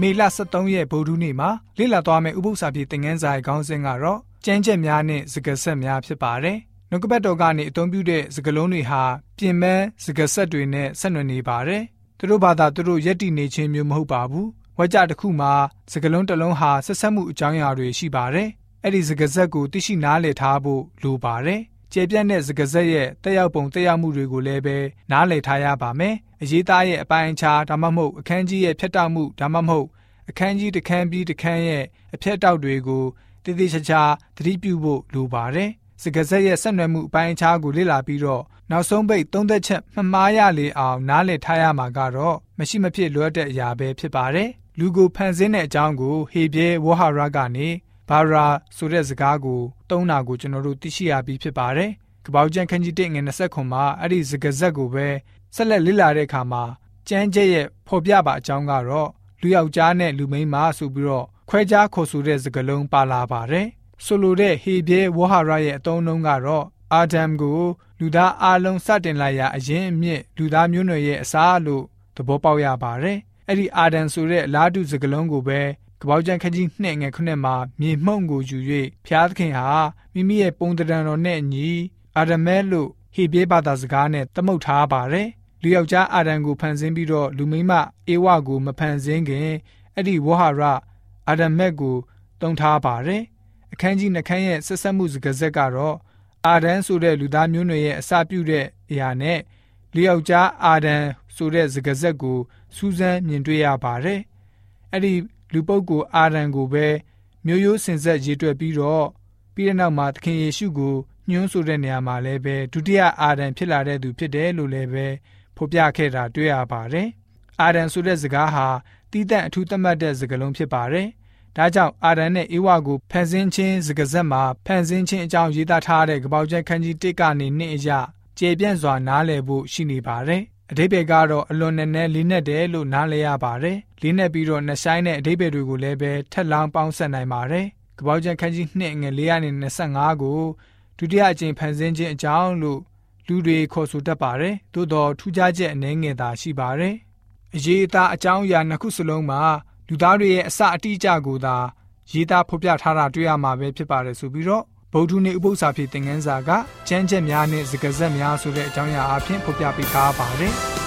မေလ23ရက်ဗုဒ္ဓနေ့မှာလေ့လာသွားမယ့်ဥပုသ္စာပြေသင်ခန်းစာရဲ့ခေါင်းစဉ်ကတော့ကျမ်းချက်များနဲ့စကားဆက်များဖြစ်ပါတယ်။နှုတ်ကပတ်တော်ကနေအသုံးပြုတဲ့စကားလုံးတွေဟာပြင်ပန်းစကားဆက်တွေနဲ့ဆက်နွယ်နေပါတယ်။သူတို့ဘာသာသူတို့ယက်တည်နေခြင်းမျိုးမဟုတ်ပါဘူး။ဝါကြတစ်ခုမှာစကားလုံးတစ်လုံးဟာဆက်ဆက်မှုအကြောင်းအရာတွေရှိပါတယ်။အဲ့ဒီစကားဆက်ကိုသိရှိနားလည်ထားဖို့လိုပါတယ်။ ကျေပြတ်တဲ့စကားဆက်ရဲ့တက်ရောက်ပုံတက်ရောက်မှုတွေကိုလည်းပဲနားလည်ထားရပါမယ်။အရေးသားရဲ့အပိုင်းအခြားဒါမှမဟုတ်အခန်းကြီးရဲ့ဖြတ်တောက်မှုဒါမှမဟုတ်အခန်းကြီးတစ်ခန်းပြီးတစ်ခန်းရဲ့အဖြတ်တောက်တွေကိုတည်တည်ချာချာသတိပြုဖို့လိုပါတယ်။စကားဆက်ရဲ့ဆက်နွယ်မှုအပိုင်းအခြားကိုလေ့လာပြီးတော့နောက်ဆုံးပိတ်သုံးသက်ချက်မှမှားရလေအောင်နားလည်ထားရမှာကတော့မရှိမဖြစ်လွတ်တဲ့အရာပဲဖြစ်ပါတယ်။လူကိုဖန်ဆင်းတဲ့အကြောင်းကိုဟေဘဲဝဟာရကနေ ဘာရာဆိုတဲ့စကားကိုသုံးတာကိုကျွန်တော်တို့သိရှိရပြီးဖြစ်ပါတယ်။ကပောက်ကျန်ခန်းကြီး1ငွေ20ခွန်မှာအဲ့ဒီစကားဆက်ကိုပဲဆက်လက်လေ့လာတဲ့အခါမှာကျမ်းကျက်ရဲ့ဖော်ပြပါအကြောင်းကတော့လူယောက်ျားနဲ့လူမိန်းမဆိုပြီးတော့ခွဲခြားခေါ်ဆိုတဲ့စကားလုံးပါလာပါတယ်။ဆိုလိုတဲ့ဟေဘဲဝဟာရရဲ့အသုံးအနှုန်းကတော့အာဒမ်ကိုလူသားအလုံးစတင်လိုက်ရာအရင်အမြင့်လူသားမျိုးနွယ်ရဲ့အစားလို့သဘောပေါက်ရပါတယ်။အဲ့ဒီအာဒမ်ဆိုတဲ့အလားတူစကားလုံးကိုပဲ ကပောက်ကျန်ခကြီးနှစ်ငယ်ခုနှစ်မှာမြေမှုန့်ကိုယူ၍ဖျားသခင်ဟာမိမိရဲ့ပုံတံတော်နဲ့အညီအာဒမဲလို့ဟေဘေးဘာသာစကားနဲ့သမုတ်ထားပါတယ်။လူယောက်ျားအာဒမ်ကိုဖန်ဆင်းပြီးတော့လူမိန်းမအေဝကိုမဖန်ဆင်းခင်အဲ့ဒီဝဟာရအာဒမက်ကိုတုံထားပါတယ်။အခန်းကြီးနှခမ်းရဲ့ဆက်ဆက်မှုစကားဆက်ကတော့အာဒန်ဆိုတဲ့လူသားမျိုးနွယ်ရဲ့အစပြုတဲ့အရာနဲ့လူယောက်ျားအာဒန်ဆိုတဲ့စကားဆက်ကိုစူးစမ်းမြင်တွေ့ရပါတယ်။အဲ့ဒီ လူပုဂ္ဂိုလ်အာဒန်ကိုပဲမျိုးရိုးစင်ဆက်ရေးတွက်ပြီးတော့ပြီးတဲ့နောက်မှာသခင်ယေရှုကိုညွှန်းဆိုတဲ့နေရာမှာလည်းပဲဒုတိယအာဒန်ဖြစ်လာတဲ့သူဖြစ်တယ်လို့လည်းပဲဖော်ပြခဲ့တာတွေ့ရပါတယ်။အာဒန်ဆိုတဲ့စကားဟာတီးတန့်အထူးသတ်မှတ်တဲ့စကားလုံးဖြစ်ပါတယ်။ဒါကြောင့်အာဒန်နဲ့အေဝါကိုဖန်ဆင်းခြင်းစကားဆက်မှာဖန်ဆင်းခြင်းအကြောင်းရေးသားထားတဲ့ကပောက်ချက်ခန်းကြီး1ကနေ2အရာကျေပြန့်စွာနားလည်ဖို့ရှိနေပါတယ်။ အဓိပ္ပာယ်ကတော့အလွန်နဲ့နဲ့လေးနဲ့တယ်လို့နားလည်ရပါတယ်။လေးနဲ့ပြီးတော့နှဆိုင်တဲ့အဓိပ္ပာယ်တွေကိုလည်းပဲထက်လောင်းပေါင်းဆက်နိုင်ပါတယ်။ကပောက်ချက်ခန်းကြီး2ငွေ425ကိုဒုတိယအကြိမ်ဖန်ဆင်းခြင်းအကြောင်းလို့လူတွေခေါ်ဆိုတတ်ပါတယ်။သို့တော်ထူးခြားချက်အနည်းငယ်သာရှိပါတယ်။အရေးအသားအကြောင်းအရာနှစ်ခုစလုံးမှာလူသားတွေရဲ့အစအတိအကျကိုသာရေးသားဖော်ပြထားတာတွေ့ရမှာပဲဖြစ်ပါတယ်ဆိုပြီးတော့ ဗုဒ္ဓနေဥပု္ပ္ပစာဖြစ်သင်ခန်းစာကကျမ်းချက်များနဲ့စကားဆက်များဆိုတဲ့အကြောင်းအရာအဖြစ်ဖော်ပြပေးထားပါတယ်။